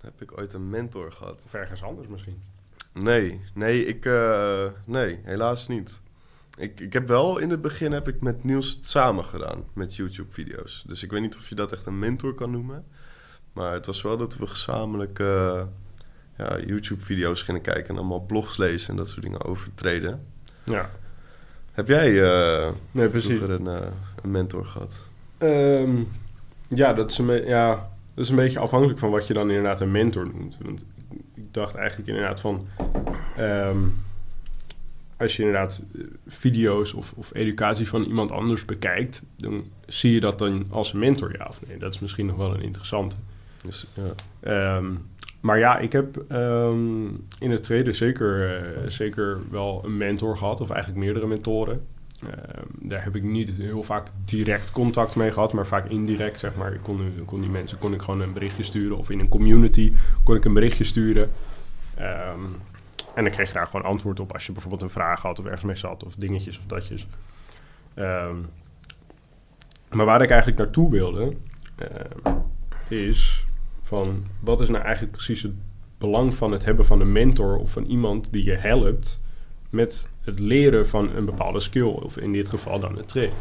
Heb ik ooit een mentor gehad? Of ergens anders misschien? Nee, nee, ik, uh, nee, helaas niet. Ik, ik heb wel in het begin heb ik met Niels het samen gedaan met YouTube-video's. Dus ik weet niet of je dat echt een mentor kan noemen. Maar het was wel dat we gezamenlijk uh, ja, YouTube-video's gingen kijken en allemaal blogs lezen en dat soort dingen over treden. Ja. Heb jij uh, nee, precies. vroeger een, een mentor gehad? Um, ja, dat is, een, ja, dat is een beetje afhankelijk van wat je dan inderdaad een mentor noemt. Want ik dacht eigenlijk inderdaad van... Um, als je inderdaad video's of, of, educatie van iemand anders bekijkt... dan zie je dat dan als een mentor, ja of nee. Dat is misschien nog wel een interessante. Dus, ja. Um, maar ja, ik heb um, in het traden zeker, uh, zeker wel een mentor gehad. Of eigenlijk meerdere mentoren. Uh, daar heb ik niet heel vaak direct contact mee gehad, maar vaak indirect, zeg maar. Ik kon, kon die mensen kon ik gewoon een berichtje sturen. Of in een community kon ik een berichtje sturen. Um, en dan kreeg je daar gewoon antwoord op als je bijvoorbeeld een vraag had of ergens mee zat. Of dingetjes of datjes. Um, maar waar ik eigenlijk naartoe wilde, is van wat is nou eigenlijk precies het belang van het hebben van een mentor of van iemand die je helpt met het leren van een bepaalde skill, of in dit geval dan het trainen.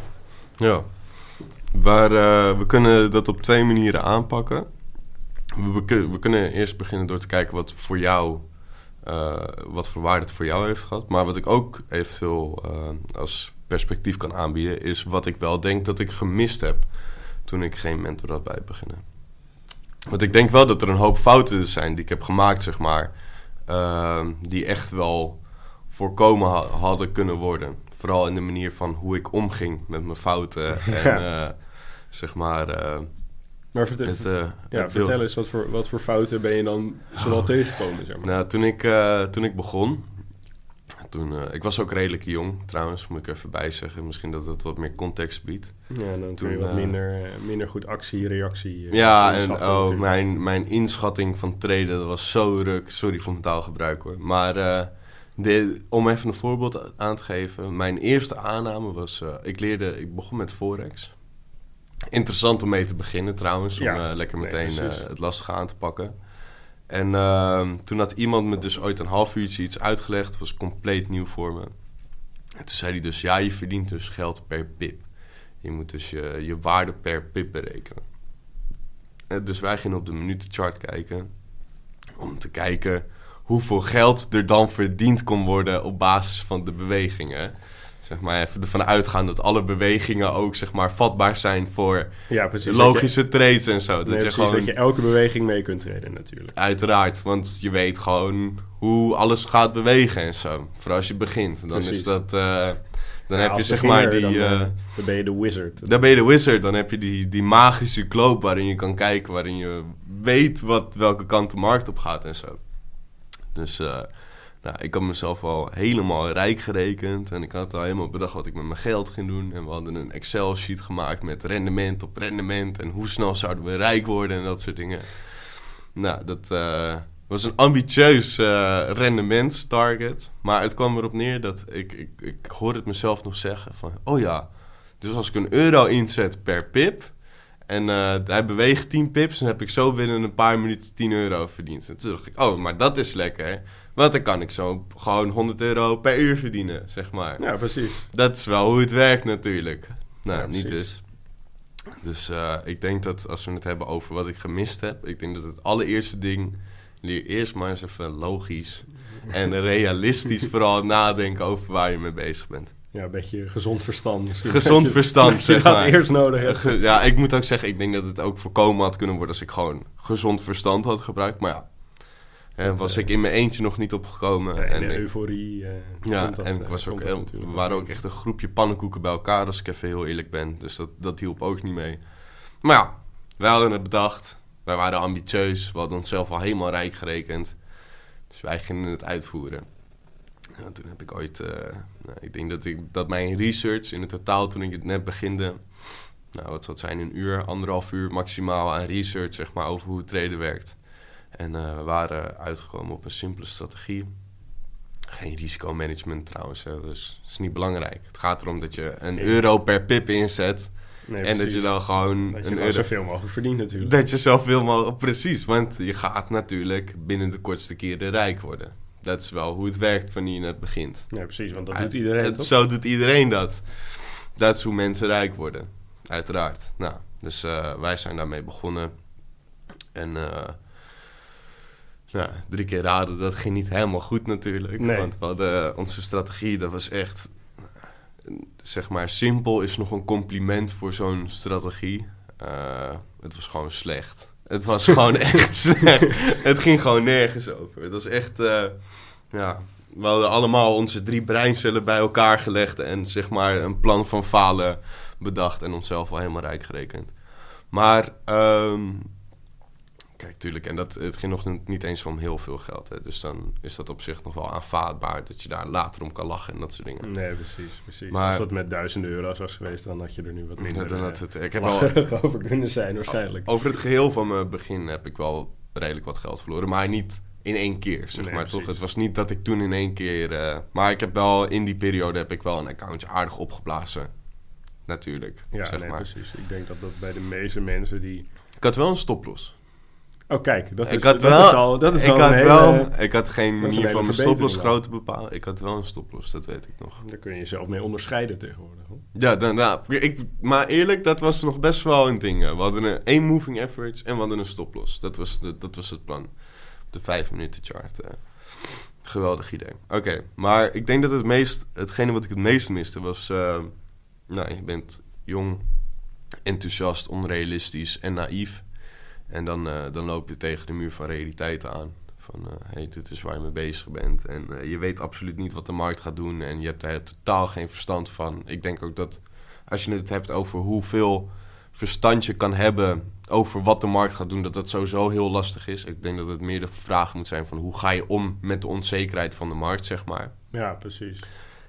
Ja, waar, uh, we kunnen dat op twee manieren aanpakken. We, we, kunnen eerst beginnen door te kijken wat voor jou, uh, wat voor waarde het voor jou heeft gehad. Maar wat ik ook eventueel uh, als perspectief kan aanbieden, is wat ik wel denk dat ik gemist heb toen ik geen mentor had bij beginnen. Want ik denk wel dat er een hoop fouten zijn die ik heb gemaakt, zeg maar, die echt wel voorkomen ha hadden kunnen worden. Vooral in de manier van hoe ik omging met mijn fouten. En uh, zeg maar. Uh, maar vertel, het, uh, ja, het vertel eens, wat voor, wat voor fouten ben je dan zoal oh. tegengekomen? Zeg maar. Nou, toen ik, toen ik begon. Toen, ik was ook redelijk jong, trouwens, moet ik even bijzeggen. Misschien dat het wat meer context biedt. Ja, dan toen je wat minder, minder goed actie, reactie. ja, en oh, mijn, mijn inschatting van treden dat was zo ruk. Sorry voor mijn taalgebruik hoor. Maar de, om even een voorbeeld aan te geven. Mijn eerste aanname was... Uh, ik leerde... Ik begon met Forex. Interessant om mee te beginnen trouwens. Om uh, lekker meteen nee, uh, het lastige aan te pakken. En ehm, toen had iemand me dus ooit een half uurtje iets uitgelegd. Het was compleet nieuw voor me. En toen zei hij dus... Ja, je verdient dus geld per pip. Je moet dus je, je waarde per pip berekenen. En dus wij gingen op de minutenchart kijken. Om te kijken hoeveel geld er dan verdiend kon worden op basis van de bewegingen. Zeg maar even ervan uitgaan dat alle bewegingen ook zeg maar vatbaar zijn voor ja, precies, logische je, trades en zo. Dat, nee, je gewoon, dat je elke beweging mee kunt treden natuurlijk. Uiteraard, want je weet gewoon hoe alles gaat bewegen en zo. Vooral als je begint. Dan precies. is dat... Uh, dan ja, heb je zeg maar die... Dan, uh, dan, ben je de wizard. Dan ben je de wizard. Dan heb je die, die magische kloop waarin je kan kijken, waarin je weet wat, welke kant de markt op gaat en zo. Dus uh, nou, ik had mezelf al helemaal rijk gerekend. En ik had al helemaal bedacht wat ik met mijn geld ging doen. En we hadden een Excel-sheet gemaakt met rendement op rendement. En hoe snel zouden we rijk worden en dat soort dingen. Nou, dat uh, was een ambitieus uh, rendementstarget. Maar het kwam erop neer dat ik, ik, ik hoorde het mezelf nog zeggen van... Oh ja, dus als ik een euro inzet per pip en uh, hij beweegt 10 pips. En heb ik zo binnen een paar minuten 10 euro verdiend. En toen dacht ik, oh, maar dat is lekker. Want dan kan ik zo gewoon 100 euro per uur verdienen, zeg maar. Ja, precies. Dat is wel hoe het werkt natuurlijk. Nou, ja, niet dus. Dus uh, ik denk dat als we het hebben over wat ik gemist heb... ik denk dat het allereerste ding... leer eerst maar eens even logisch en realistisch vooral nadenken over waar je mee bezig bent. Ja, een beetje gezond verstand misschien. Gezond je, verstand, zeg maar. eerst nodig hebt. Ja, ik moet ook zeggen, ik denk dat het ook voorkomen had kunnen worden... als ik gewoon gezond verstand had gebruikt. Maar ja, en was uh, ik in mijn eentje nog niet opgekomen. Ja, en ik, euforie. Uh, ja, dat, en ik was ook heel, we waren ook echt een groepje pannenkoeken bij elkaar, als ik even heel eerlijk ben. Dus dat, dat hielp ook niet mee. Maar ja, wij hadden het bedacht. wij waren ambitieus, we hadden onszelf al helemaal rijk gerekend. Dus wij gingen het uitvoeren. En toen heb ik ooit, uh, nou, ik denk dat, ik, dat mijn research in het totaal toen ik het net beginde, nou wat zou het zijn, een uur, anderhalf uur maximaal aan research zeg maar over hoe het traden werkt. En uh, we waren uitgekomen op een simpele strategie. Geen risicomanagement trouwens, hè, dus dat is niet belangrijk. Het gaat erom dat je een euro per pip inzet. Nee, en dat je dan gewoon dat je een euro... zoveel mogelijk verdient natuurlijk. Dat je zoveel mogelijk, precies. Want je gaat natuurlijk binnen de kortste keren rijk worden. Dat is wel hoe het werkt wanneer je net begint. Nee, precies, want dat doet iedereen toch? Zo doet iedereen dat. Dat is hoe mensen rijk worden, uiteraard. Nou, dus uh, wij zijn daarmee begonnen. En uh, nou, drie keer raden, dat ging niet helemaal goed natuurlijk. Nee. Want we hadden, onze strategie, dat was echt... Zeg maar, simpel is nog een compliment voor zo'n strategie. Uh, het was gewoon slecht. Het was gewoon echt slecht. Het ging gewoon nergens over. Het was echt... Uh, ja, we hadden allemaal onze drie breincellen bij elkaar gelegd... en zeg maar een plan van falen bedacht... en onszelf al helemaal rijk gerekend. Maar... Um, Kijk, tuurlijk, en dat, het ging nog niet eens om heel veel geld. Hè. Dus dan is dat op zich nog wel aanvaardbaar dat je daar later om kan lachen en dat soort dingen. Nee, precies, precies. Maar, Als dat met duizenden euro's was geweest, dan had je er nu wat minder dan had het, ik heb al, over kunnen zijn waarschijnlijk. Over het geheel van mijn begin heb ik wel redelijk wat geld verloren, maar niet in één keer, zeg Nee, maar. Toch? Het was niet dat ik toen in één keer... eh, maar ik heb wel, in die periode heb ik wel een accountje aardig opgeblazen. Natuurlijk, Ja, zeg nee, maar. precies. Ik denk dat dat bij de meeste mensen die... Ik had wel een stoploss. Oh, kijk, dat ik is, had dat wel, is al, dat is ik al had hele... wel, ik had geen manier van mijn stoploss groot te bepalen. Ik had wel een stoploss, dat weet ik nog. Daar kun je jezelf mee onderscheiden tegenwoordig. hoor. Ja, dan, nou, ik, maar eerlijk, dat was nog best wel een ding. We hadden een één moving average en we hadden een stoploss. Dat was, de, dat was het plan. Op de vijf minuten chart. eh. Geweldig idee. Oké, maar ik denk dat het meest, hetgene wat ik het meest miste was... eh, nou, je bent jong, enthousiast, onrealistisch en naïef. En dan, eh, dan loop je tegen de muur van realiteit aan. Van, hé, hey, dit is waar je mee bezig bent. En eh, je weet absoluut niet wat de markt gaat doen. En je hebt daar totaal geen verstand van. Ik denk ook dat als je het hebt over hoeveel verstand je kan hebben over wat de markt gaat doen, dat dat sowieso heel lastig is. Ik denk dat het meer de vraag moet zijn van hoe ga je om met de onzekerheid van de markt, zeg maar. Ja, precies.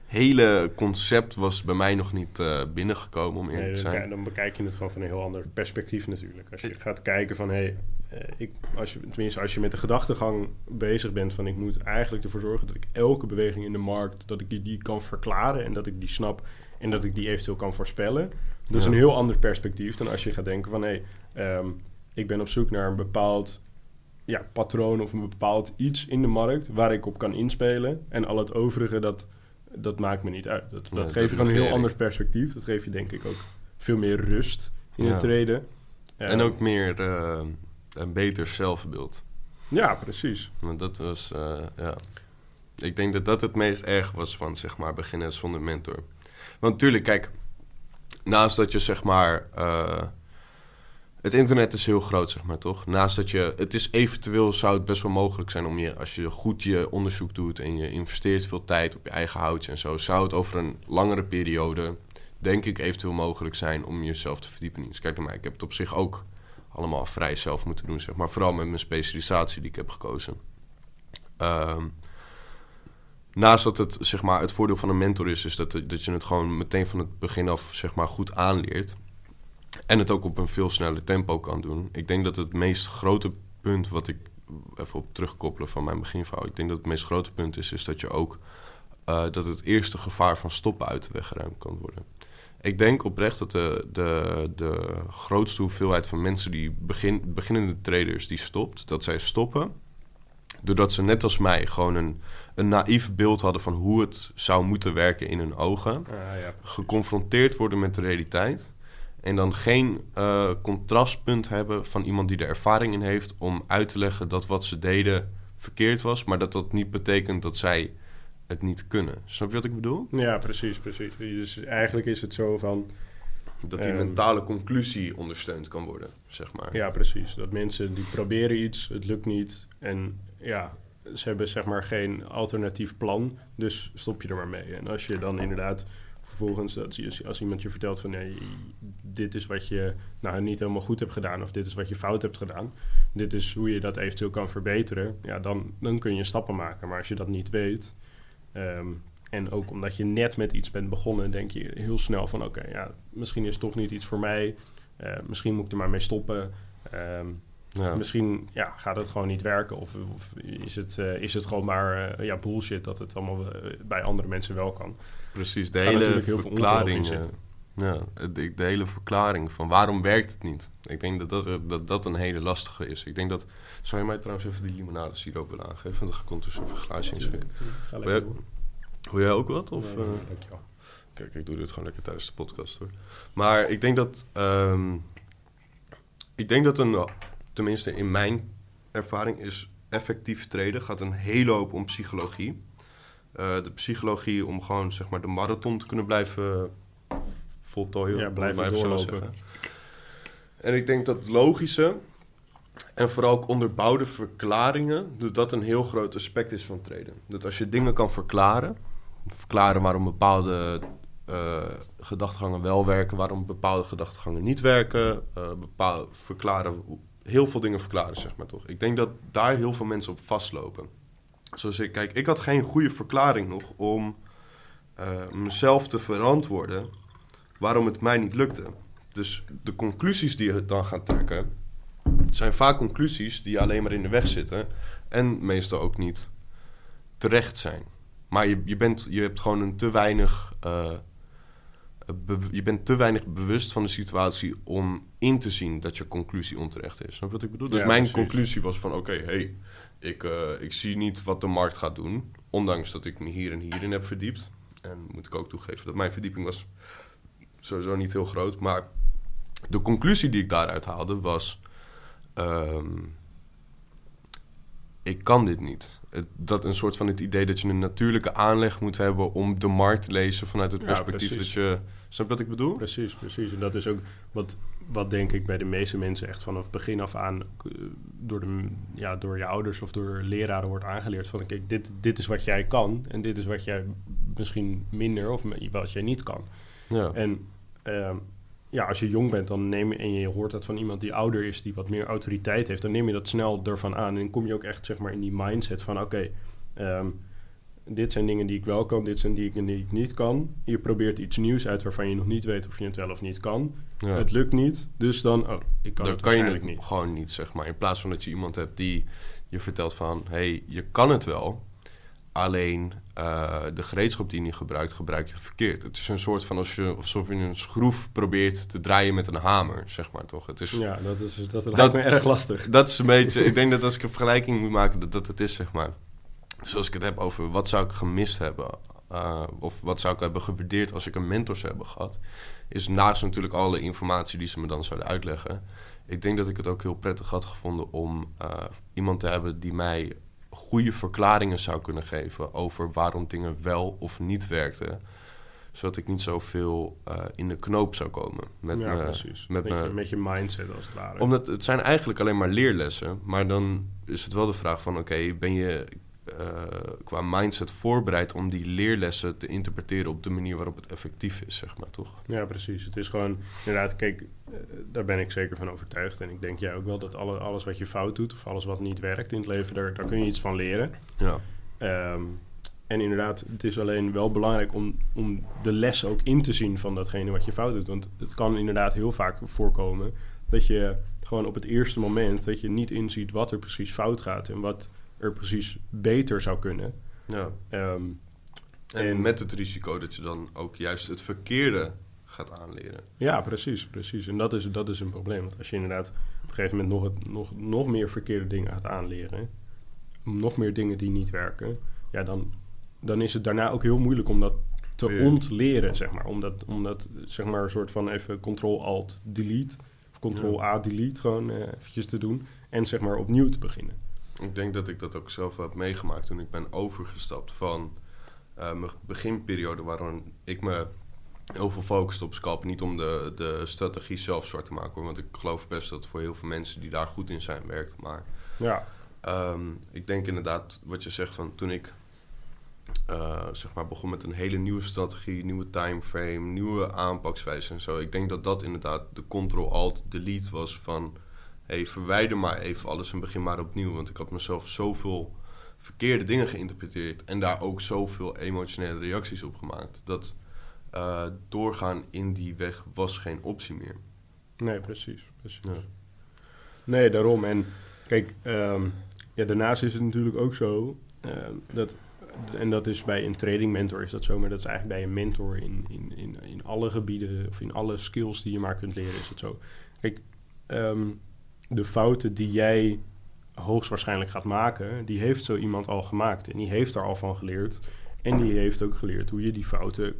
Hele concept was bij mij nog niet eh, binnengekomen, om eerlijk Nee, te dan, zijn. kijk- dan bekijk je het gewoon van een heel ander perspectief natuurlijk. Als je gaat kijken van, hé, hey, eh, ik, als je, tenminste als je met de gedachtegang bezig bent van... ik moet eigenlijk ervoor zorgen dat ik elke beweging in de markt... dat ik die, die kan verklaren en dat ik die snap en dat ik die eventueel kan voorspellen. Dat is Ja. een heel ander perspectief dan als je gaat denken van... hé, hey, ehm, ik ben op zoek naar een bepaald ja, patroon of een bepaald iets in de markt... waar ik op kan inspelen en al het overige dat... Dat maakt me niet uit. Dat, dat Nee, geeft dat je gewoon een heel ander perspectief. Dat geeft je denk ik ook veel meer rust in Ja. het treden. En ook meer eh, een beter zelfbeeld. Ja, precies. Want dat was, eh, ja. Ik denk dat dat het meest erg was van, zeg maar, beginnen zonder mentor. Want natuurlijk, kijk, naast dat je, zeg maar, eh, het internet is heel groot, zeg maar, toch? Naast dat je, het is eventueel, zou het best wel mogelijk zijn om je, als je goed je onderzoek doet en je investeert veel tijd op je eigen houtje en zo, zou het over een langere periode, denk ik, eventueel mogelijk zijn om jezelf te verdiepen. Dus kijk naar mij, ik heb het op zich ook allemaal vrij zelf moeten doen, zeg maar. Vooral met mijn specialisatie die ik heb gekozen. Ehm, naast dat het, zeg maar, het voordeel van een mentor is, is dat, dat je het gewoon meteen van het begin af, zeg maar, goed aanleert. En het ook op een veel sneller tempo kan doen. Ik denk dat het meest grote punt wat ik even op terugkoppelen van mijn beginverhaal. Ik denk dat het meest grote punt is, is dat je ook eh, dat het eerste gevaar van stoppen uit de weg geruimd kan worden. Ik denk oprecht dat de, de, de grootste hoeveelheid van mensen die begin, beginnende traders die stopt, dat zij stoppen doordat ze net als mij gewoon een, een naïef beeld hadden van hoe het zou moeten werken in hun ogen, Ah, ja. geconfronteerd worden met de realiteit en dan geen eh, contrastpunt hebben van iemand die er ervaring in heeft om uit te leggen dat wat ze deden verkeerd was, maar dat dat niet betekent dat zij het niet kunnen. Snap je wat ik bedoel? ja, precies, precies. Dus eigenlijk is het zo van... Dat die Ehm. mentale conclusie ondersteund kan worden, zeg maar. Ja, precies. Dat mensen die proberen iets, het lukt niet. En ja, ze hebben zeg maar geen alternatief plan. Dus stop je er maar mee. En als je dan inderdaad vervolgens, dat, als, iemand je vertelt van nee, dit is wat je nou niet helemaal goed hebt gedaan of dit is wat je fout hebt gedaan. Dit is hoe je dat eventueel kan verbeteren. Ja, dan, dan kun je stappen maken. Maar als je dat niet weet, ehm, en ook omdat je net met iets bent begonnen, denk je heel snel van oké, ja, misschien is het toch niet iets voor mij. Eh, misschien moet ik er maar mee stoppen. Ehm, ja. Misschien ja, gaat het gewoon niet werken. Of, of is, het, uh, is het gewoon maar uh, ja, bullshit dat het allemaal bij andere mensen wel kan. Precies, de hele verklaring. Ja, de, de, hele verklaring van waarom werkt het niet. Ik denk dat dat, dat dat een hele lastige is. Ik denk dat... Zou je mij trouwens even de limonade siroop willen aangeven? Dan ga ik ondertussen even een glaasje inschikken. Wil jij ook wat? Of, nee, uh, Kijk, ik doe dit gewoon lekker tijdens de podcast hoor. Maar ik denk dat... Um, ik denk dat een... Tenminste, in mijn ervaring is effectief treden... gaat een hele hoop om psychologie. Uh, de psychologie om gewoon zeg maar de marathon te kunnen blijven voltooien. Ja, blijven doorlopen. En ik denk dat logische en vooral ook onderbouwde verklaringen, dat dat een heel groot aspect is van treden. Dat als je dingen kan verklaren, verklaren waarom bepaalde uh, gedachtegangen wel werken, waarom bepaalde gedachtegangen niet werken, uh, bepaalde, verklaren, heel veel dingen verklaren, zeg maar toch. Ik denk dat daar heel veel mensen op vastlopen. Zoals ik, kijk, ik had geen goede verklaring nog om uh, mezelf te verantwoorden waarom het mij niet lukte. Dus de conclusies die je dan gaat trekken, zijn vaak conclusies die alleen maar in de weg zitten en meestal ook niet terecht zijn. Maar je, je, bent, je hebt gewoon een te weinig. Uh, je bent te weinig bewust van de situatie om in te zien dat je conclusie onterecht is. Snap je wat ik bedoel? Dus mijn conclusie was van oké, hey, ik, uh, ik zie niet wat de markt gaat doen. Ondanks dat ik me hier en hierin heb verdiept. En moet ik ook toegeven dat mijn verdieping was sowieso niet heel groot. Maar de conclusie die ik daaruit haalde was... Um, ik kan dit niet. Het, dat een soort van het idee dat je een natuurlijke aanleg moet hebben om de markt te lezen vanuit het perspectief dat je. Snap je wat ik bedoel? Precies, precies. En dat is ook wat, wat denk ik bij de meeste mensen echt vanaf begin af aan eh, door, de, ja, door je ouders of door leraren wordt aangeleerd. Van kijk, dit, dit is wat jij kan en dit is wat jij misschien minder of wat jij niet kan. Ja. En uh, ja, als je jong bent dan neem je, en je hoort dat van iemand die ouder is, die wat meer autoriteit heeft, dan neem je dat snel ervan aan. En kom je ook echt zeg maar in die mindset van oké, okay, ehm, dit zijn dingen die ik wel kan, dit zijn dingen die ik niet kan. Je probeert iets nieuws uit waarvan je nog niet weet of je het wel of niet kan. Het lukt niet, dus dan, oh, ik kan dan het kan je het niet. gewoon niet, zeg maar. In plaats van dat je iemand hebt die je vertelt van, hey, je kan het wel, Alleen uh, de gereedschap die je gebruikt, gebruik je verkeerd. Het is een soort van als je, alsof je een schroef probeert te draaien met een hamer, zeg maar toch? Het is, ja, dat, is, dat, dat lijkt me erg lastig. Dat is een beetje, ik denk dat als ik een vergelijking moet maken, dat dat het is, zeg maar. Zoals ik het heb over wat zou ik gemist hebben, uh, of wat zou ik hebben gewaardeerd als ik een mentor zou hebben gehad, is naast natuurlijk alle informatie die ze me dan zouden uitleggen. Ik denk dat ik het ook heel prettig had gevonden om uh, iemand te hebben die mij goede verklaringen zou kunnen geven over waarom dingen wel of niet werkten. Zodat ik niet zoveel uh, in de knoop zou komen. Met ja, me, precies. Met, met, je, met je mindset als het ware. Omdat het zijn eigenlijk alleen maar leerlessen. Maar dan is het wel de vraag van... oké, ben je uh, qua mindset voorbereid om die leerlessen te interpreteren op de manier waarop het effectief is, zeg maar, toch? Ja, precies. Het is gewoon, inderdaad, kijk, uh, daar ben ik zeker van overtuigd. En ik denk jij ook wel dat alle, alles wat je fout doet of alles wat niet werkt in het leven, daar, daar kun je iets van leren. Ja. Um, en inderdaad, het is alleen wel belangrijk om, om de les ook in te zien van datgene wat je fout doet. Want het kan inderdaad heel vaak voorkomen dat je gewoon op het eerste moment dat je niet inziet wat er precies fout gaat en wat er precies beter zou kunnen. Ja. Um, en, met het risico dat je dan ook juist het verkeerde gaat aanleren. Ja, precies, precies. En dat is, dat is een probleem. Want als je inderdaad op een gegeven moment nog, het, nog, nog meer verkeerde dingen gaat aanleren, nog meer dingen die niet werken, ja, dan, dan is het daarna ook heel moeilijk om dat te ontleren, zeg maar. Om dat, om dat, zeg maar, een soort van even Ctrl-Alt-Delete, of Ctrl-A-Delete gewoon uh, eventjes te doen en zeg maar opnieuw te beginnen. Ik denk dat ik dat ook zelf heb meegemaakt toen ik ben overgestapt van uh, mijn beginperiode waarin ik me heel veel focuste op scalpen. Niet om de, de strategie zelf zwart te maken, want ik geloof best dat voor heel veel mensen die daar goed in zijn werkt. Maar ja. Um, ik denk inderdaad wat je zegt van toen ik eh, zeg maar, begon met een hele nieuwe strategie, nieuwe timeframe, nieuwe aanpakswijze en zo. Ik denk dat dat inderdaad de Ctrl-Alt-Delete was van... hey, verwijder maar even alles en begin maar opnieuw. Want ik had mezelf zoveel verkeerde dingen geïnterpreteerd... en daar ook zoveel emotionele reacties op gemaakt... dat uh, doorgaan in die weg was geen optie meer. Nee, precies. precies. Ja. Nee, daarom. En kijk, um, ja, daarnaast is het natuurlijk ook zo... Uh, dat en dat is bij een trading mentor is dat zo, maar dat is eigenlijk bij een mentor in, in, in, in alle gebieden of in alle skills die je maar kunt leren, is het zo. Kijk, um, de fouten die jij hoogstwaarschijnlijk gaat maken, die heeft zo iemand al gemaakt. En die heeft er al van geleerd. En die heeft ook geleerd hoe je die fouten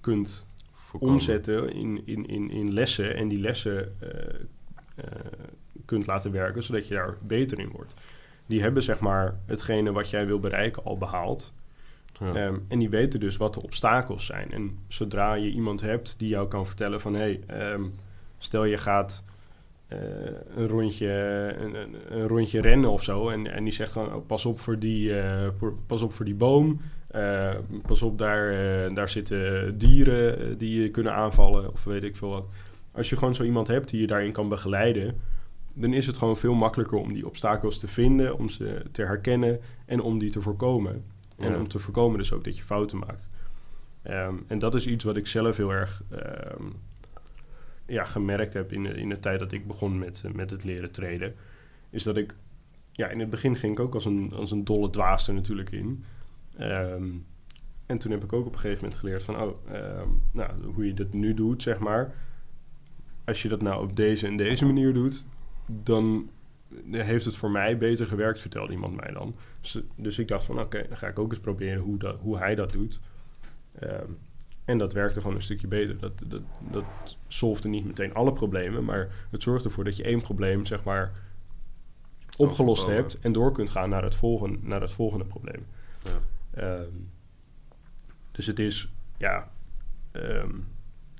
kunt Voorkomen. omzetten in, in, in, in lessen. En die lessen uh, uh, kunt laten werken, zodat je daar beter in wordt die hebben zeg maar hetgene wat jij wil bereiken al behaald. Ja. Um, en die weten dus wat de obstakels zijn. En zodra je iemand hebt die jou kan vertellen van... hé, hey, um, stel je gaat een, rondje, een, een, een, rondje rennen of zo... en, en die zegt gewoon, oh, pas, op voor die, uh, pas op voor die boom... Uh, pas op, daar, daar zitten dieren die je kunnen aanvallen of weet ik veel wat. Als je gewoon zo iemand hebt die je daarin kan begeleiden dan is het gewoon veel makkelijker om die obstakels te vinden, om ze te herkennen en om die te voorkomen. En om te voorkomen dus ook dat je fouten maakt. Um, en dat is iets wat ik zelf heel erg um, ja, gemerkt heb in de, in de tijd dat ik begon met, met het leren treden. Is dat ik, ja, in het begin ging ik ook als een, als een dolle dwaas er natuurlijk in. Um, en toen heb ik ook op een gegeven moment geleerd van, oh, nou, hoe je dat nu doet, zeg maar. Als je dat nou op deze en deze manier doet, dan heeft het voor mij beter gewerkt, vertelde iemand mij dan. Dus, dus ik dacht van, oké, dan ga ik ook eens proberen hoe, dat, hoe hij dat doet. Um, en dat werkte gewoon een stukje beter. Dat, dat, dat solfde niet meteen alle problemen, maar het zorgde ervoor dat je één probleem, zeg maar, opgelost hebt en door kunt gaan naar het volgende, naar het volgende probleem. Ja. Um, dus het is, ja, um,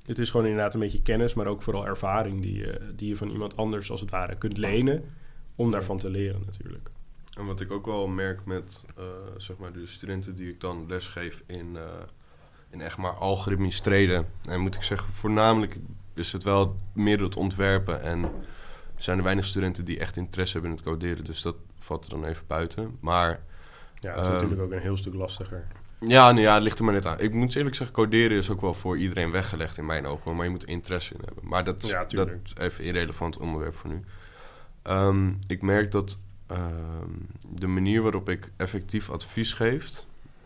het is gewoon inderdaad een beetje kennis, maar ook vooral ervaring die je, die je van iemand anders als het ware kunt lenen om daarvan te leren natuurlijk. En wat ik ook wel merk met uh, zeg maar de studenten die ik dan lesgeef in, uh, in echt maar algoritmisch treden. En moet ik zeggen, voornamelijk is het wel meer het ontwerpen. En er zijn er weinig studenten die echt interesse hebben in het coderen. Dus dat valt er dan even buiten. Maar... Ja, het is um, natuurlijk ook een heel stuk lastiger. Ja, nou ja, het ligt er maar net aan. Ik moet eerlijk zeggen, coderen is ook wel voor iedereen weggelegd in mijn ogen. Maar je moet interesse in hebben. Maar dat, ja, dat is even irrelevant onderwerp voor nu. Um, ik merk dat um, de manier waarop ik effectief advies geef,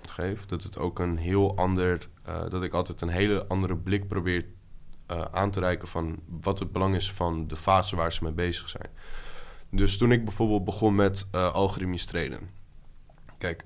geef dat het ook een heel ander... Uh, dat ik altijd een hele andere blik probeer uh, aan te reiken van wat het belang is van de fase waar ze mee bezig zijn. Dus toen ik bijvoorbeeld begon met uh, algoritmisch treden. Kijk,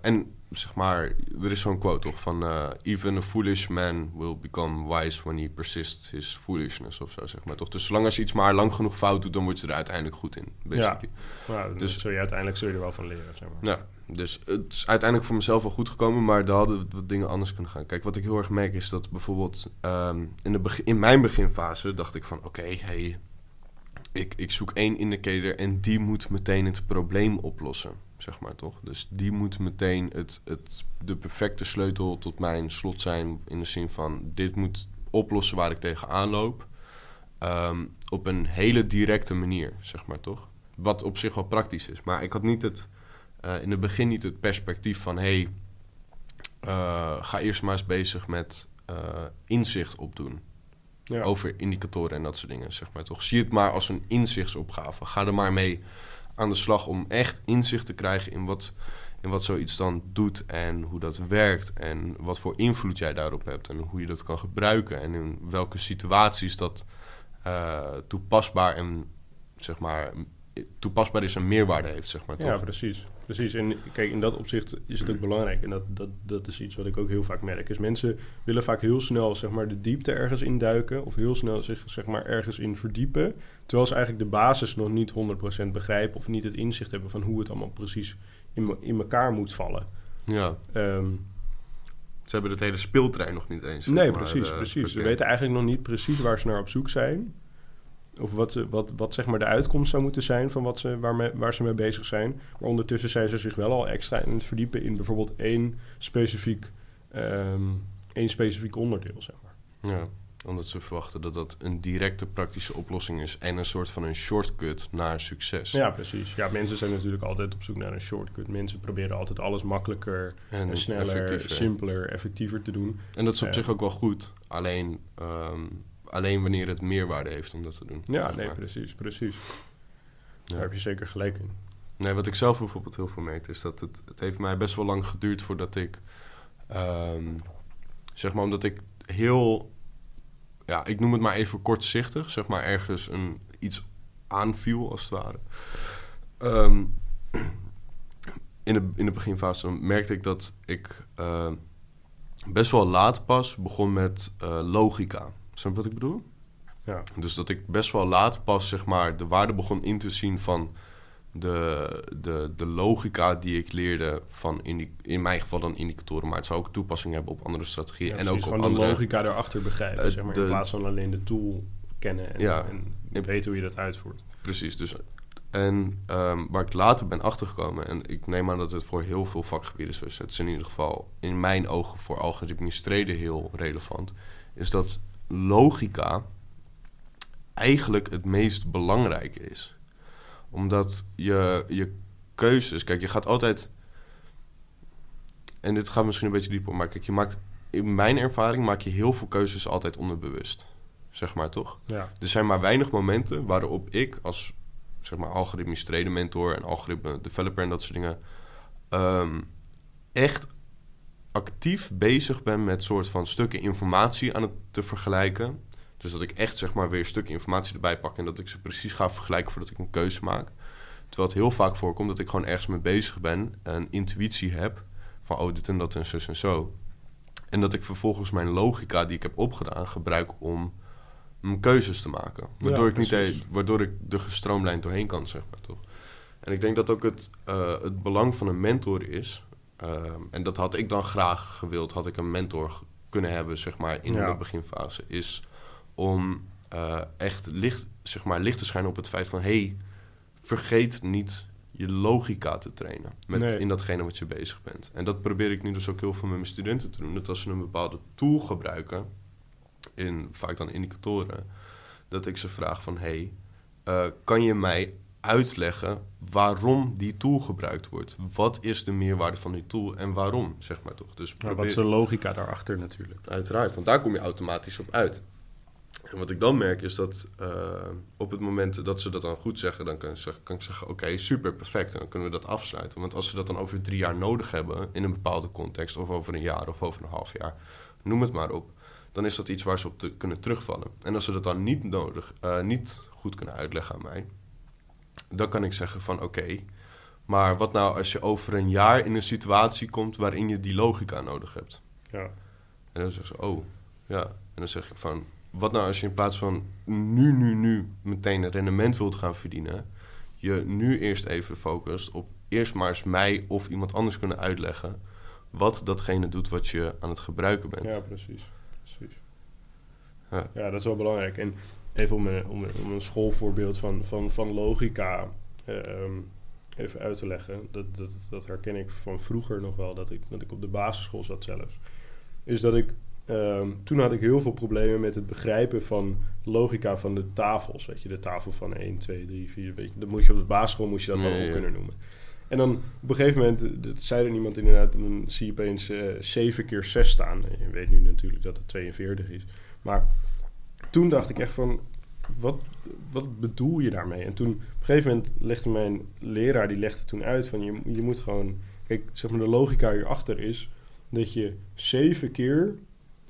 en zeg maar, er is zo'n quote toch van... Even a foolish man will become wise when he persists his foolishness of zo, zeg maar toch. Dus zolang als je iets maar lang genoeg fout doet, dan word je er uiteindelijk goed in, basically. Ja, nou, dus zul je uiteindelijk zul je er wel van leren, zeg maar. Ja, dus het is uiteindelijk voor mezelf wel goed gekomen, maar daar hadden wat dingen anders kunnen gaan. Kijk, wat ik heel erg merk is dat bijvoorbeeld um, in, de in mijn beginfase dacht ik van... Oké, okay, hey, ik, ik zoek één indicator en die moet meteen het probleem oplossen zeg maar toch? Dus die moet meteen het, het, de perfecte sleutel tot mijn slot zijn. In de zin van: dit moet oplossen waar ik tegenaan loop. Um, op een hele directe manier, zeg maar toch? Wat op zich wel praktisch is. Maar ik had niet het, uh, in het begin niet het perspectief van: hey, uh, ga eerst maar eens bezig met uh, inzicht opdoen. Ja. Over indicatoren en dat soort dingen, zeg maar toch? Zie het maar als een inzichtsopgave. Ga er maar mee aan de slag om echt inzicht te krijgen in wat, in wat zoiets dan doet en hoe dat werkt en wat voor invloed jij daarop hebt en hoe je dat kan gebruiken en in welke situaties dat uh, toepasbaar en zeg maar toepasbaar is en meerwaarde heeft, zeg maar. Toch? Ja, precies. Precies. En kijk, in dat opzicht is het ook belangrijk. En dat, dat, dat is iets wat ik ook heel vaak merk. Is mensen willen vaak heel snel zeg maar, de diepte ergens induiken. Of heel snel zich zeg maar, ergens in verdiepen. Terwijl ze eigenlijk de basis nog niet 100% begrijpen. Of niet het inzicht hebben van hoe het allemaal precies in, in elkaar moet vallen. Ja. Um, ze hebben het hele speeltrein nog niet eens. Nee, precies. Uh, precies. Ze weten eigenlijk nog niet precies waar ze naar op zoek zijn. Of wat, wat, wat zeg maar de uitkomst zou moeten zijn van wat ze, waar, me, waar ze mee bezig zijn. Maar ondertussen zijn ze zich wel al extra in het verdiepen in bijvoorbeeld één specifiek, ehm, één specifiek onderdeel, zeg maar. Ja, omdat ze verwachten dat dat een directe praktische oplossing is en een soort van een shortcut naar succes. Ja, precies. Ja, mensen zijn natuurlijk altijd op zoek naar een shortcut. Mensen proberen altijd alles makkelijker, en, sneller, effectiever. simpeler, effectiever te doen. En dat is op zich ook wel goed. Alleen ehm, alleen wanneer het meerwaarde heeft om dat te doen. Ja, nee, precies, precies. Daar heb je zeker gelijk in. Nee, wat ik zelf bijvoorbeeld heel veel merk, is dat het, het heeft mij best wel lang geduurd voordat ik, ehm, zeg maar, omdat ik heel, ja, ik noem het maar even kortzichtig, zeg maar, ergens een, iets aanviel als het ware. Ehm, in, de, in de beginfase merkte ik dat ik uh, best wel laat pas begon met uh, logica. Snap je wat ik bedoel? Ja. Dus dat ik best wel laat pas zeg maar, de waarde begon in te zien van de, de, de logica die ik leerde van in, in mijn geval dan indicatoren, maar het zou ook toepassing hebben op andere strategieën. en ook op andere, de logica erachter begrijpen, uh, zeg maar, in plaats van alleen de tool kennen en, ja, en weten hoe je dat uitvoert. Precies, dus en um, waar ik later ben achtergekomen, en ik neem aan dat het voor heel veel vakgebieden zo is, het is in ieder geval in mijn ogen voor algoritmisch traden heel relevant, is dat logica eigenlijk het meest belangrijke is. Omdat je, je keuzes, kijk, je gaat altijd. En dit gaat misschien een beetje dieper, maar kijk, je maakt. In mijn ervaring maak je heel veel keuzes altijd onderbewust. Zeg maar toch? Ja. Er zijn maar weinig momenten waarop ik als zeg maar algoritmisch trader mentor en algoritme developer en dat soort dingen. Um, echt actief bezig ben met soort van stukken informatie aan het te vergelijken. Dus dat ik echt zeg maar weer stukken informatie erbij pak en dat ik ze precies ga vergelijken voordat ik een keuze maak. Terwijl het heel vaak voorkomt dat ik gewoon ergens mee bezig ben en intuïtie heb van oh dit en dat en zus en zo. En dat ik vervolgens mijn logica die ik heb opgedaan gebruik om mijn keuzes te maken. Waardoor, ik, niet waardoor ik er gestroomlijnd doorheen kan, zeg maar toch. En ik denk dat ook het, uh, het belang van een mentor is Ehm, en dat had ik dan graag gewild, had ik een mentor kunnen hebben, zeg maar, in de beginfase. Is om uh, echt licht, zeg maar, licht te schijnen op het feit van... hey, vergeet niet je logica te trainen met, in datgene wat je bezig bent. En dat probeer ik nu dus ook heel veel met mijn studenten te doen. Dat als ze een bepaalde tool gebruiken, in, vaak dan indicatoren... dat ik ze vraag van... hey, uh, kan je mij uitleggen waarom die tool gebruikt wordt. Wat is de meerwaarde van die tool en waarom, zeg maar toch. Dus probeer... wat is de logica daarachter natuurlijk. Uiteraard, want daar kom je automatisch op uit. En wat ik dan merk is dat uh, op het moment dat ze dat dan goed zeggen, dan kan ik zeggen, kan ik zeggen oké, super, perfect. En dan kunnen we dat afsluiten. Want als ze dat dan over drie jaar nodig hebben in een bepaalde context, of over een jaar of over een half jaar, noem het maar op, dan is dat iets waar ze op te, kunnen terugvallen. En als ze dat dan niet nodig, uh, niet goed kunnen uitleggen aan mij, dan kan ik zeggen van oké, maar wat nou als je over een jaar in een situatie komt waarin je die logica nodig hebt? Ja. En dan zeggen ze, oh, ja. En dan zeg ik van, wat nou als je in plaats van nu, nu, nu meteen een rendement wilt gaan verdienen, je nu eerst even focust op eerst maar eens mij of iemand anders kunnen uitleggen wat datgene doet wat je aan het gebruiken bent. Ja, precies. precies. Ja. ja, dat is wel belangrijk. En even om een, om, om een schoolvoorbeeld van, van, van logica ehm, even uit te leggen. Dat, dat, dat herken ik van vroeger nog wel, dat ik, dat ik op de basisschool zat zelfs. Is dat ik, um, toen had ik heel veel problemen met het begrijpen van logica van de tafels. Weet je, de tafel van 1, 2, 3, 4. Weet je, dat moet je op de basisschool moet je dat wel op kunnen noemen. En dan op een gegeven moment, dat zei er iemand inderdaad, dan zie je opeens uh, 7 keer 6 staan. Je weet nu natuurlijk dat het 42 is. Maar toen dacht ik echt van, wat, wat bedoel je daarmee? En toen, op een gegeven moment legde mijn leraar, die legde toen uit van, je, je moet gewoon, kijk, zeg maar de logica hierachter is dat je zeven keer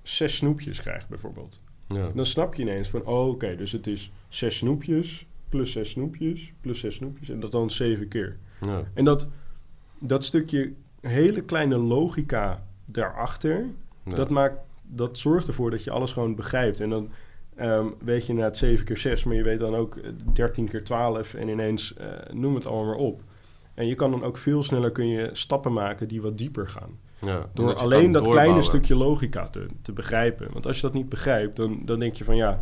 zes snoepjes krijgt bijvoorbeeld. Ja. Dan snap je ineens van, oh oké, dus het is zes snoepjes, plus zes snoepjes, plus zes snoepjes, en dat dan zeven keer. Ja. En dat, dat stukje hele kleine logica daarachter, dat maakt, dat zorgt ervoor dat je alles gewoon begrijpt. En dan Um, weet je inderdaad 7 keer 6, maar je weet dan ook 13 keer 12 en ineens uh, noem het allemaal maar op. En je kan dan ook veel sneller kun je stappen maken die wat dieper gaan. Ja, Door alleen dat kleine stukje logica te, te begrijpen. Want als je dat niet begrijpt, dan, dan denk je van ja,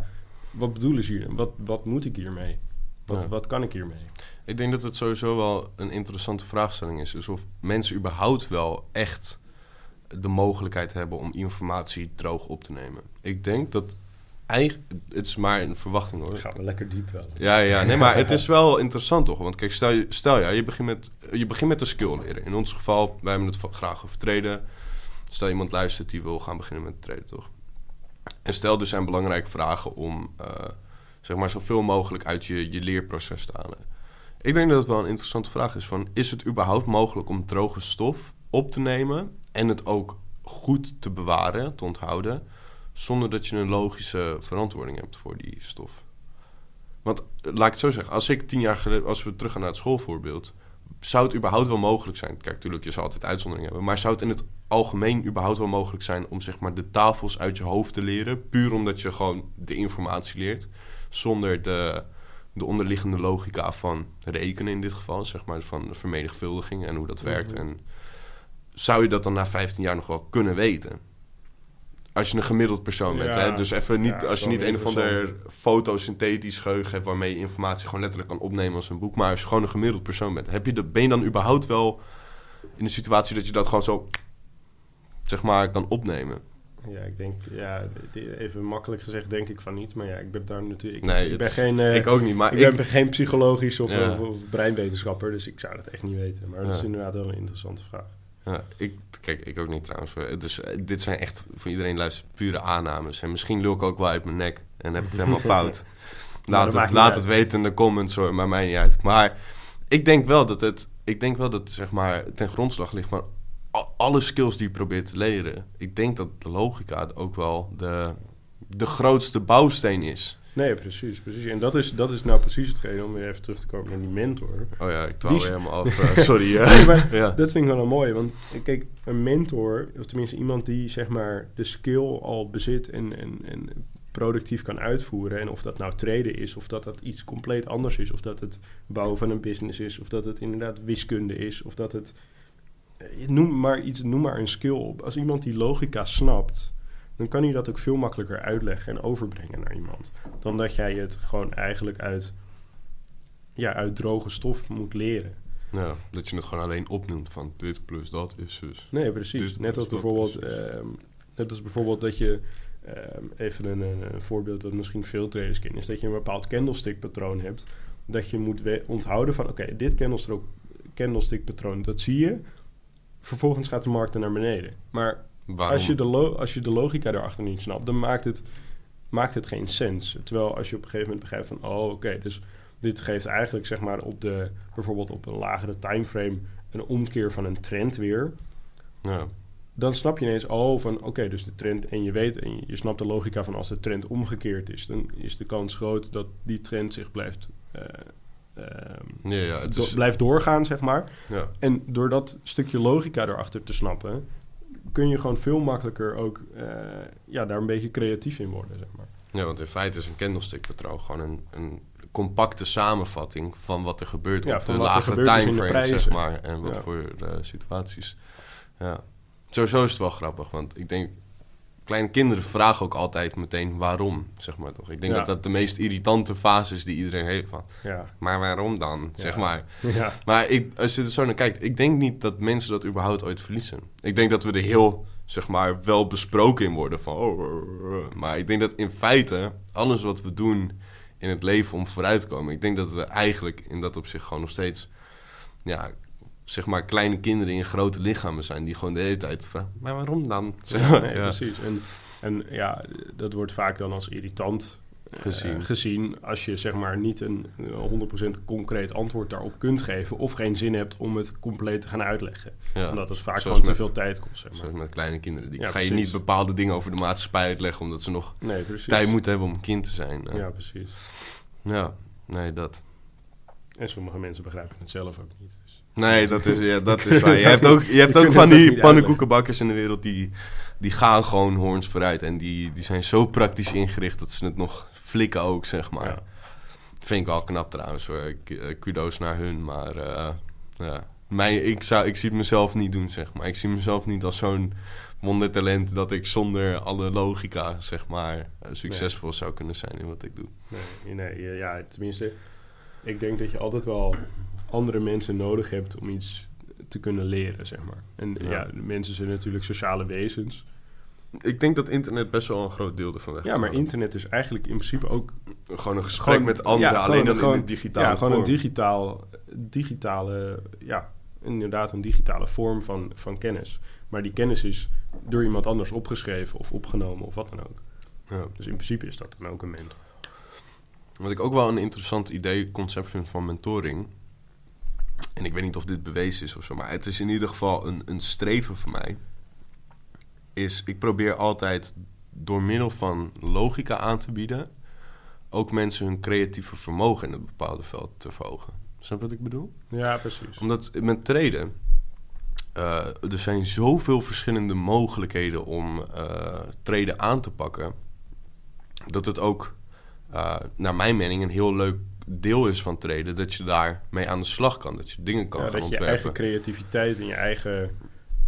wat bedoelen ze hier? Wat, wat moet ik hiermee? Wat, Ja. wat kan ik hiermee? Ik denk dat het sowieso wel een interessante vraagstelling is. Dus of mensen überhaupt wel echt de mogelijkheid hebben om informatie droog op te nemen. Ik denk dat. Het is maar een verwachting hoor. Gaan we lekker diep wel. Ja, ja, nee, maar het is wel interessant toch? Want kijk, stel, je- stel ja, je begint, met, je begint met een skill leren. In ons geval, wij hebben het graag over treden. Stel iemand luistert die wil gaan beginnen met treden, toch? En stel, er zijn belangrijke vragen om eh, zeg maar zoveel mogelijk uit je, je leerproces te halen. Ik denk dat het wel een interessante vraag is van... is het überhaupt mogelijk om droge stof op te nemen... en het ook goed te bewaren, te onthouden... zonder dat je een logische verantwoording hebt voor die stof? Want laat ik het zo zeggen, als ik tien jaar geleden, als we teruggaan naar het schoolvoorbeeld, zou het überhaupt wel mogelijk zijn? Kijk, natuurlijk, je zal altijd uitzonderingen hebben, maar zou het in het algemeen überhaupt wel mogelijk zijn om zeg maar de tafels uit je hoofd te leren, puur omdat je gewoon de informatie leert, zonder de, de onderliggende logica van rekenen in dit geval, zeg maar van de vermenigvuldiging en hoe dat werkt. Mhm. En zou je dat dan na 15 jaar nog wel kunnen weten? Als je een gemiddeld persoon bent, Ja. hè? Dus even niet, Ja, als je niet een of ander fotosynthetisch geheugen hebt waarmee je informatie gewoon letterlijk kan opnemen als een boek. Maar als je gewoon een gemiddeld persoon bent, heb je de, ben je dan überhaupt wel in de situatie dat je dat gewoon zo, zeg maar, kan opnemen? Ja, ik denk, ja, even makkelijk gezegd denk ik van niet. Maar ja, ik ben daar natuurlijk... Ik, Nee, ik ben is- geen... eh, ik ook niet, maar ik ik, ben geen psychologisch of, Ja. of, of breinwetenschapper, dus ik zou dat echt niet weten. Maar dat is inderdaad wel een interessante vraag. Ja, ik, kijk, ik ook niet trouwens. Dus eh, dit zijn echt voor iedereen luistert pure aannames. En misschien lul ik ook wel uit mijn nek en heb ik het helemaal fout. dat Laat, het, laat het weten in de comments hoor, maar mij niet uit. Maar ik denk wel dat het, ik denk wel dat zeg maar ten grondslag ligt van alle skills die je probeert te leren. Ik denk dat de logica ook wel de, de grootste bouwsteen is. Nee, precies, precies. En dat is, dat is nou precies hetgene, om weer even terug te komen naar die mentor. Oh ja, ik is- helemaal af. eh, sorry. eh. Nee, maar ja. Dat vind ik wel een mooi, want kijk, een mentor, of tenminste iemand die zeg maar de skill al bezit en, en, en productief kan uitvoeren. En of dat nou traden is, of dat dat iets compleet anders is, of dat het bouwen van een business is, of dat het inderdaad wiskunde is, of dat het. eh, Noem maar iets, noem maar een skill op. Als iemand die logica snapt, dan kan hij dat ook veel makkelijker uitleggen en overbrengen naar iemand. Dan dat jij het gewoon eigenlijk uit, ja, uit droge stof moet leren. ja, dat je het gewoon alleen opnoemt van dit plus dat is dus. Nee, precies. Net dat als bijvoorbeeld, ehm, net als bijvoorbeeld dat je ehm, even een, een, een voorbeeld wat misschien veel traders kennen, is dat je een bepaald candlestick patroon hebt. Dat je moet onthouden van oké, dit candlestick, candlestick patroon, dat zie je. Vervolgens gaat de markt er naar beneden. Maar Waarom? als je, de als je de logica erachter niet snapt, dan maakt het, maakt het geen sens. Terwijl als je op een gegeven moment begrijpt van, oh oké, dus dit geeft eigenlijk zeg maar op de, bijvoorbeeld op een lagere timeframe een omkeer van een trend weer ja. dan snap je ineens, oh, van oké, dus de trend, en je weet, en je, je snapt de logica van als de trend omgekeerd is, dan is de kans groot dat die trend zich blijft, eh, ehm, Ja, ja, het do- is, blijft doorgaan, zeg maar. ja. En door dat stukje logica erachter te snappen, kun je gewoon veel makkelijker ook eh, ja, daar een beetje creatief in worden, zeg maar. ja, want in feite is een candlestick patroon gewoon een, een compacte samenvatting van wat er gebeurt Ja, op de er lagere de timeframe, zeg maar. En wat Ja. voor eh, situaties. Ja. Sowieso is het wel grappig, want ik denk... Kleine kinderen vragen ook altijd meteen waarom, zeg maar toch. Ik denk Ja. dat dat de meest irritante fase is die iedereen heeft van... Ja, Maar waarom dan, zeg maar. ja. Maar ik, als je er zo naar kijkt, ik denk niet dat mensen dat überhaupt ooit verliezen. Ik denk dat we er heel, zeg maar, wel besproken in worden van... Oh, oh, oh, oh. maar ik denk dat in feite alles wat we doen in het leven om vooruit te komen... ik denk dat we eigenlijk in dat opzicht gewoon nog steeds... Ja, zeg maar, kleine kinderen in grote lichamen zijn... die gewoon de hele tijd vragen, maar waarom dan? Nee, precies. En, en ja, dat wordt vaak dan als irritant eh, Gezien. gezien als je zeg maar niet een eh, 100% concreet antwoord daarop kunt geven of geen zin hebt om het compleet te gaan uitleggen. Ja. Omdat het vaak Zoals gewoon te veel tijd kost, zeg maar. Zoals met kleine kinderen. Die Ja, ga je niet bepaalde dingen over de maatschappij uitleggen... omdat ze nog Nee, tijd moeten hebben om een kind te zijn. Ja, Ja, precies. ja. nee, dat... En sommige mensen begrijpen het zelf ook niet. Nee, dat is, ja, dat is waar. Je hebt ook je hebt ook van die pannenkoekenbakkers in de wereld... die, die gaan gewoon hoorns vooruit. En die, die zijn zo praktisch ingericht dat ze het nog flikken ook, zeg maar. Ja. Vind ik wel knap trouwens. Eh, Kudo's naar hun, maar... eh, ja. Mij, ik, zou, ik zie het mezelf niet doen, zeg maar. Ik zie mezelf niet als zo'n wondertalent dat ik zonder alle logica, zeg maar, eh, succesvol zou kunnen zijn in wat ik doe. Nee, nee, ja, tenminste, ik denk dat je altijd wel andere mensen nodig hebt om iets te kunnen leren, zeg maar. En ja, ja mensen zijn natuurlijk sociale wezens. Ik denk dat internet best wel een groot deel ervan weg. Ja, maar internet is eigenlijk in principe ook... Gewoon een gesprek met anderen, alleen dan gewoon, in een digitale Ja, gewoon een digitaal, digitale... Ja, inderdaad een digitale vorm van, van kennis. Maar die kennis is door iemand anders opgeschreven of opgenomen of wat dan ook. Ja. Dus in principe is dat dan ook een mentor. Wat ik ook wel een interessant idee, concept vind van mentoring... En ik weet niet of dit bewezen is of zo, maar het is in ieder geval een, een streven voor mij. Is ik probeer altijd door middel van logica aan te bieden, ook mensen hun creatieve vermogen in een bepaalde veld te verhogen. Snap je wat ik bedoel? Ja, precies. Omdat met treden, uh, er zijn zoveel verschillende mogelijkheden om uh, treden aan te pakken, dat het ook, uh, naar mijn mening, een heel leuk deel is van treden, dat je daar mee aan de slag kan. Dat je dingen kan ja, gaan dat je eigen creativiteit en je eigen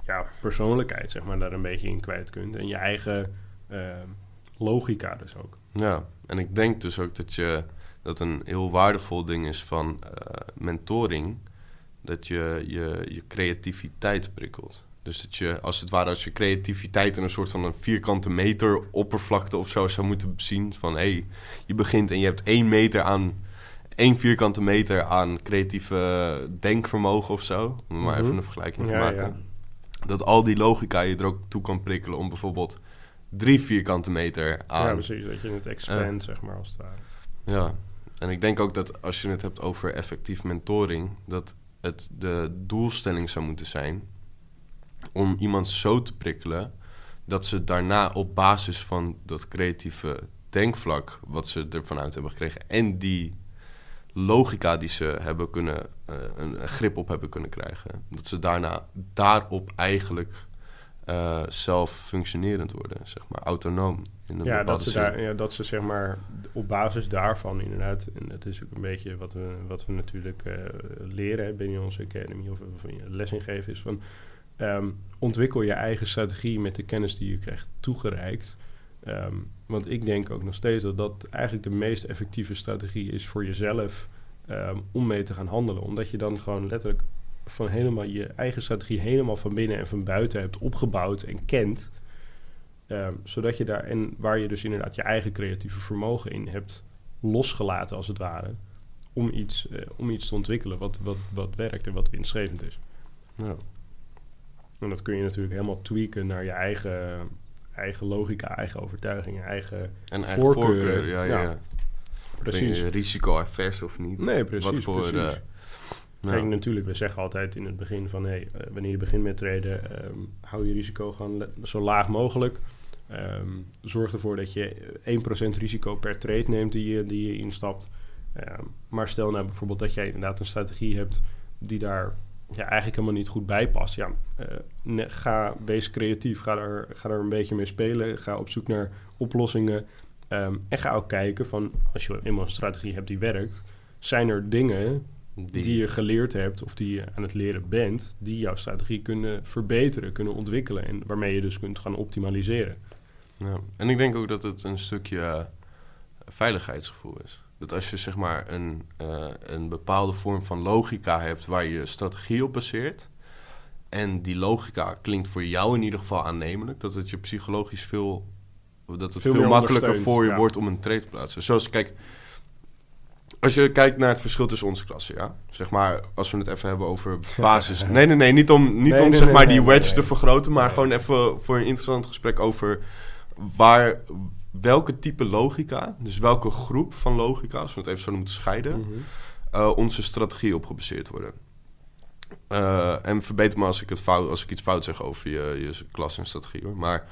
ja, persoonlijkheid, zeg maar, daar een beetje in kwijt kunt. En je eigen uh, logica dus ook. Ja, en ik denk dus ook dat je dat een heel waardevol ding is van uh, mentoring, dat je, je je creativiteit prikkelt. Dus dat je, als het ware, als je creativiteit in een soort van een vierkante meter oppervlakte of zo zou moeten zien. Van hé, hey, je begint en je hebt één meter aan één vierkante meter aan creatieve denkvermogen of zo. Om maar mhm. even een vergelijking te maken. Dat al die logica je er ook toe kan prikkelen om bijvoorbeeld drie vierkante meter aan... Ja, precies. Dat je het expand, zeg maar, als het ware. Ja. En ik denk ook dat als je het hebt over effectief mentoring... dat het de doelstelling zou moeten zijn... om iemand zo te prikkelen... dat ze daarna op basis van dat creatieve denkvlak... wat ze ervan uit hebben gekregen... en die logica die ze hebben kunnen, uh, een grip op hebben kunnen krijgen. Dat ze daarna daarop eigenlijk uh, zelf functionerend worden, zeg maar, autonoom. In een ja, dat ze daar, ja, dat ze zeg maar op basis daarvan inderdaad, en dat is ook een beetje wat we, wat we natuurlijk uh, leren binnen onze academy of, of les is van um, ontwikkel je eigen strategie met de kennis die je krijgt toegereikt. Um, want ik denk ook nog steeds dat dat eigenlijk de meest effectieve strategie is voor jezelf um, om mee te gaan handelen. Omdat je dan gewoon letterlijk van helemaal je eigen strategie helemaal van binnen en van buiten hebt opgebouwd en kent. Um, zodat je daar, en waar je dus inderdaad je eigen creatieve vermogen in hebt losgelaten als het ware. Om iets, uh, om iets te ontwikkelen wat, wat, wat werkt en wat winstgevend is. Ja. En dat kun je natuurlijk helemaal tweaken naar je eigen eigen logica, eigen overtuigingen, eigen, en eigen voorkeur. ja, ja. ja. Precies. Risico-avers of niet? Nee, precies. Wat voor... Precies. Uh, Kijk, natuurlijk, we zeggen altijd in het begin van... Hey, uh, wanneer je begint met traden, um, hou je risico gewoon zo laag mogelijk. Um, zorg ervoor dat je 1% risico per trade neemt die je, die je instapt. Um, maar stel nou bijvoorbeeld dat jij inderdaad een strategie hebt... die daar ja, eigenlijk helemaal niet goed bij past. Ja, uh, ga, wees creatief. Ga er, ga er een beetje mee spelen. Ga op zoek naar oplossingen. Um, en ga ook kijken van, als je eenmaal een strategie hebt die werkt... zijn er dingen die... die je geleerd hebt of die je aan het leren bent... die jouw strategie kunnen verbeteren, kunnen ontwikkelen... en waarmee je dus kunt gaan optimaliseren. Ja. En ik denk ook dat het een stukje veiligheidsgevoel is. Dat als je zeg maar een, uh, een bepaalde vorm van logica hebt waar je strategie op baseert. En die logica klinkt voor jou in ieder geval aannemelijk. Dat het je psychologisch veel. Dat het veel, makkelijker voor je wordt om een trade te plaatsen. Zoals, kijk, als je kijkt naar het verschil tussen onze klassen, ja. Zeg maar, als we het even hebben over basis. Nee, nee, nee, niet om, niet om zeg maar die wedge te vergroten, maar gewoon even voor een interessant gesprek over waar, welke type logica, dus welke groep van logica, als we het even zo moeten scheiden, mhm. eh, onze strategie op gebaseerd worden. Uh, en verbeter me als ik, het fout, als ik iets fout zeg over je, je klas en strategie hoor. Maar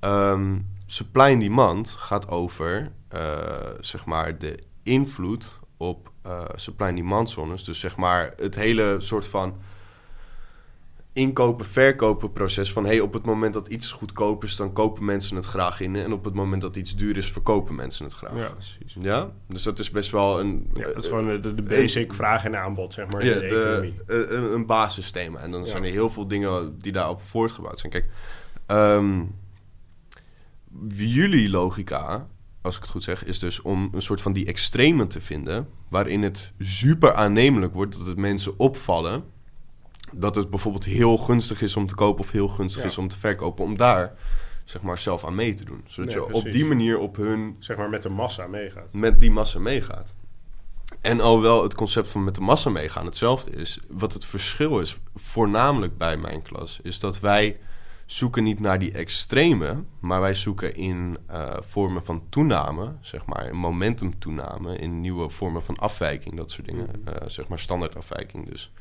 um, supply and demand gaat over uh, zeg maar de invloed op supply and demand zones. Dus zeg maar het hele soort van inkopen, verkopen proces van hey, op het moment dat iets goedkoop is, dan kopen mensen het graag in. En op het moment dat iets duur is, verkopen mensen het graag. Ja, precies. Ja, dus dat is best wel een. Ja, dat is gewoon de, de basic een, vraag en aanbod, zeg maar. Ja, in de, de een, een basisthema. En dan zijn er heel veel dingen die daarop voortgebouwd zijn. Kijk, Ehm, jullie logica, als ik het goed zeg, is dus om een soort van die extremen te vinden. Waarin het super aannemelijk wordt dat het mensen opvallen. Dat het bijvoorbeeld heel gunstig is om te kopen of heel gunstig Ja. is om te verkopen. Om daar zeg maar zelf aan mee te doen. Zodat Nee, je op die manier op hun Zeg maar met de massa meegaat. met die massa meegaat. En alhoewel het concept van met de massa meegaan hetzelfde is, wat het verschil is, voornamelijk bij mijn klas, is dat wij zoeken niet naar die extreme, maar wij zoeken in eh, vormen van toename, zeg maar, in momentumtoename, in nieuwe vormen van afwijking, dat soort dingen, Mhm. eh, zeg maar standaardafwijking dus.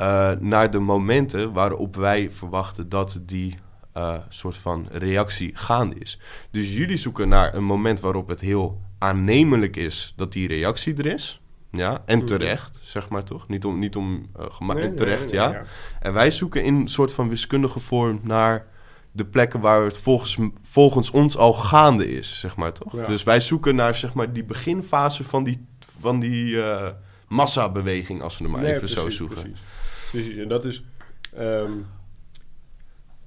Eh, naar de momenten waarop wij verwachten dat die eh, soort van reactie gaande is. Dus jullie zoeken naar een moment waarop het heel aannemelijk is dat die reactie er is. Ja, en terecht, zeg maar toch? Niet om, niet om eh, Nee, nee, terecht, nee, ja. ja. En wij zoeken in een soort van wiskundige vorm naar de plekken waar het volgens, volgens ons al gaande is, zeg maar toch? Ja. Dus wij zoeken naar zeg maar die beginfase van die, van die eh, massabeweging, als we hem maar even zo zoeken. Precies. Precies. En dat is... ehm,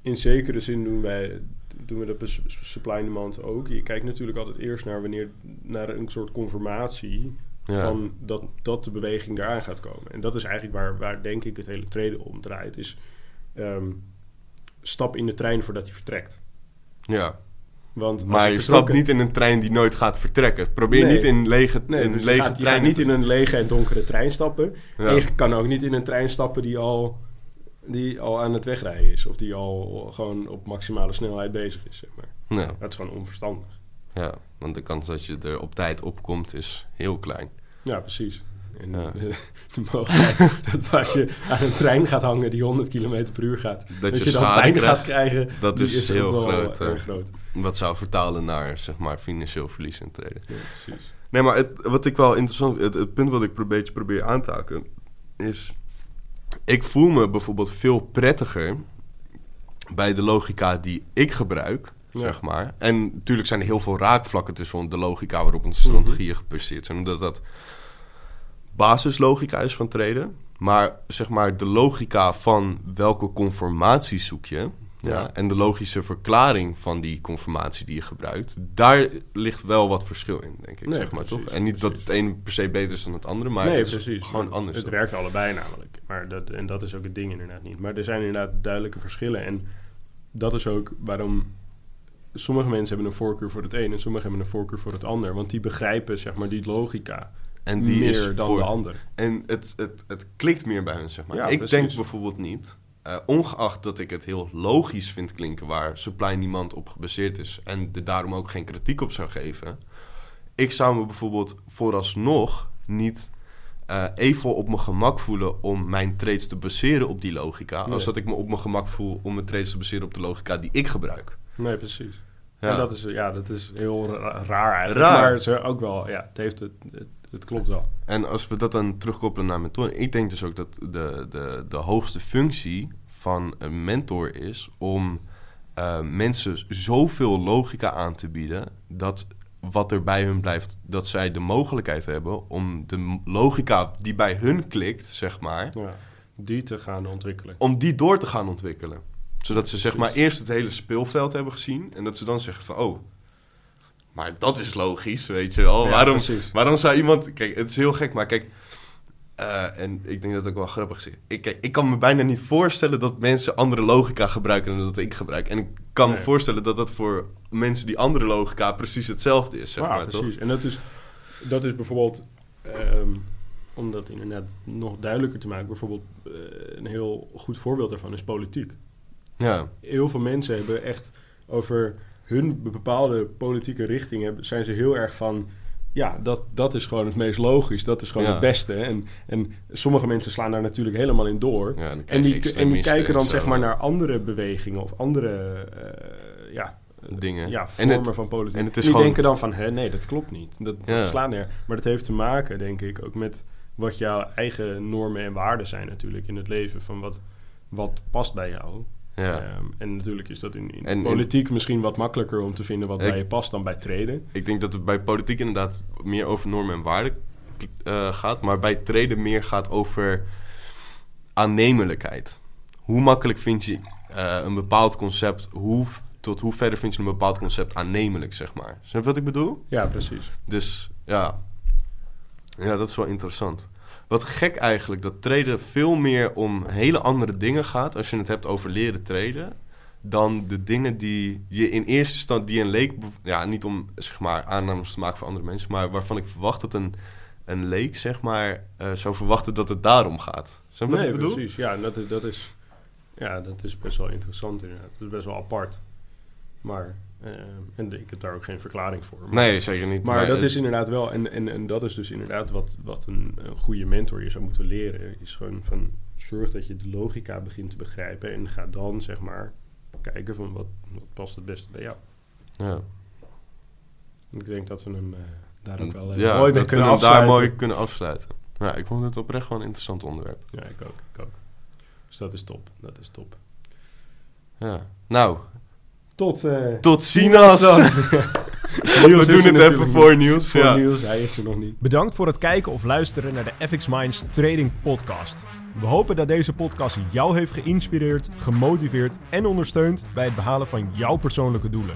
in zekere zin doen wij doen we dat bij supply and demand ook. Je kijkt natuurlijk altijd eerst naar wanneer naar een soort conformatie Ja. van dat, dat de beweging eraan gaat komen. En dat is eigenlijk waar, waar denk ik het hele traden om draait. Is ehm, stap in de trein voordat hij vertrekt. Ja. Want Maar je stapt niet in een trein die nooit gaat vertrekken. Probeer Nee. niet in lege, Nee, in dus je, lege gaat, je gaat treinen niet in een lege en donkere trein stappen. Ja. En je kan ook niet in een trein stappen die al, die al aan het wegrijden is. Of die al gewoon op maximale snelheid bezig is, zeg maar. Dat is gewoon onverstandig. Ja, want de kans dat je er op tijd opkomt is heel klein. Ja, precies. En Ja. de, mogelijkheid dat als je aan een trein gaat hangen die 100 km per uur gaat... Dat, je je, dan pijn gaat krijgen, dat is heel groot, eh, groot. Wat zou vertalen naar, zeg maar, financieel verlies in treden. Ja, precies. Nee, maar het, wat ik wel interessant... Het, het punt wat ik een beetje probeer aan te haken... is... Ik voel me bijvoorbeeld veel prettiger... bij de logica die ik gebruik, Ja. zeg maar. En natuurlijk zijn er heel veel raakvlakken tussen de logica... waarop onze strategieën gebaseerd zijn. Omdat dat basislogica is van treden. Maar zeg maar de logica van welke conformatie zoek je... Ja, Ja. en de logische verklaring van die conformatie die je gebruikt... daar ligt wel wat verschil in, denk ik, Nee, zeg maar, precies, toch? En niet dat het ene per se beter is dan het andere... maar nee, het is precies. gewoon anders. Het werkt allebei namelijk. Maar dat, en dat is ook het ding inderdaad niet. Maar er zijn inderdaad duidelijke verschillen. En dat is ook waarom sommige mensen hebben een voorkeur voor het een... en sommigen hebben een voorkeur voor het ander. Want die begrijpen, zeg maar, die logica en die meer is dan voor- de ander. En het, het, het klikt meer bij hun, zeg maar. Ja, ik precies. denk bijvoorbeeld niet... eh, ongeacht dat ik het heel logisch vind klinken... waar supply and demand op gebaseerd is... en er daarom ook geen kritiek op zou geven... ik zou me bijvoorbeeld vooralsnog niet... eh, even op mijn gemak voelen om mijn trades te baseren op die logica... Nee. als dat ik me op mijn gemak voel om mijn trades te baseren op de logica die ik gebruik. Nee, precies. Ja. En dat is, ja, dat is heel ra- raar eigenlijk. Raar. Maar ze ook wel, ja, het, heeft het, het, het klopt wel. En als we dat dan terugkoppelen naar mentoren, ik denk dus ook dat de, de, de hoogste functie van een mentor is om eh, mensen zoveel logica aan te bieden dat wat er bij hun blijft, dat zij de mogelijkheid hebben om de logica die bij hun klikt, zeg maar, Ja, die te gaan ontwikkelen. om die door te gaan ontwikkelen. Zodat ze zeg maar eerst het hele speelveld hebben gezien en dat ze dan zeggen van, oh, maar dat is logisch, weet je wel. Ja, waarom, precies. waarom zou iemand... Kijk, het is heel gek, maar kijk... eh, en ik denk dat het ook wel grappig is. Ik, kijk, ik kan me bijna niet voorstellen dat mensen andere logica gebruiken dan dat ik gebruik. En ik kan me voorstellen dat dat voor mensen die andere logica precies hetzelfde is, zeg Ja, maar, toch? precies. En dat is, dat is bijvoorbeeld, ehm, om dat inderdaad nog duidelijker te maken, bijvoorbeeld eh, een heel goed voorbeeld daarvan is politiek. Ja, Heel veel mensen hebben echt over hun bepaalde politieke richting hebben, zijn ze heel erg van. Ja, dat, dat is gewoon het meest logisch. Dat is gewoon Ja. het beste. En, en sommige mensen slaan daar natuurlijk helemaal in door. ja En die, en die kijken dan en zeg maar naar andere bewegingen of andere eh, ja, Dingen. ja, En vormen het- van politiek. en het is die gewoon- denken dan van, hè, nee, dat klopt niet. Dat, dat Ja. slaat neer. Maar dat heeft te maken, denk ik, ook met wat jouw eigen normen en waarden zijn natuurlijk in het leven. Van wat, wat past bij jou. Ja. Ehm, en natuurlijk is dat in, in En in- politiek misschien wat makkelijker om te vinden wat Ik- bij je past dan bij treden. Ik denk dat het bij politiek inderdaad meer over normen en waarden eh, gaat. Maar bij treden meer gaat over aannemelijkheid. Hoe makkelijk vind je eh, een bepaald concept, hoe, tot hoe verder vind je een bepaald concept aannemelijk, zeg maar. Snap je wat ik bedoel? Ja, precies. Dus ja. Ja, dat is wel interessant. Wat gek eigenlijk, dat traden veel meer om hele andere dingen gaat... als je het hebt over leren traden... dan de dingen die je in eerste instantie... die een leek... ja, niet om zeg maar aannames te maken voor andere mensen... maar waarvan ik verwacht dat een, een leek, zeg maar... eh, zou verwachten dat het daarom gaat. Snap je wat Nee, ik bedoel? precies. Ja, dat, is- dat is, ja, dat is best wel interessant inderdaad. Dat is best wel apart. Maar, en ik heb daar ook geen verklaring voor. Maar, Nee, zeker niet. maar dat is inderdaad wel, en, en, en dat is dus inderdaad wat, wat een, een goede mentor je zou moeten leren. Is gewoon van, zorg dat je de logica begint te begrijpen. En ga dan, zeg maar, kijken van wat, wat past het beste bij jou. Ja. Ik denk dat we hem eh, daar ook wel eh, ja, mooi mee kunnen afsluiten. daar mooi kunnen afsluiten. Ja, ik vond het oprecht wel een interessant onderwerp. Ja, ik ook, ik ook. Dus dat is top, dat is top. Ja. Nou, Tot, eh tot ziens! dan. We doen het even voor nieuws. Voor Ja. Niels, hij is er nog niet. Bedankt voor het kijken of luisteren naar de FX Minds Trading Podcast. We hopen dat deze podcast jou heeft geïnspireerd, gemotiveerd en ondersteund bij het behalen van jouw persoonlijke doelen.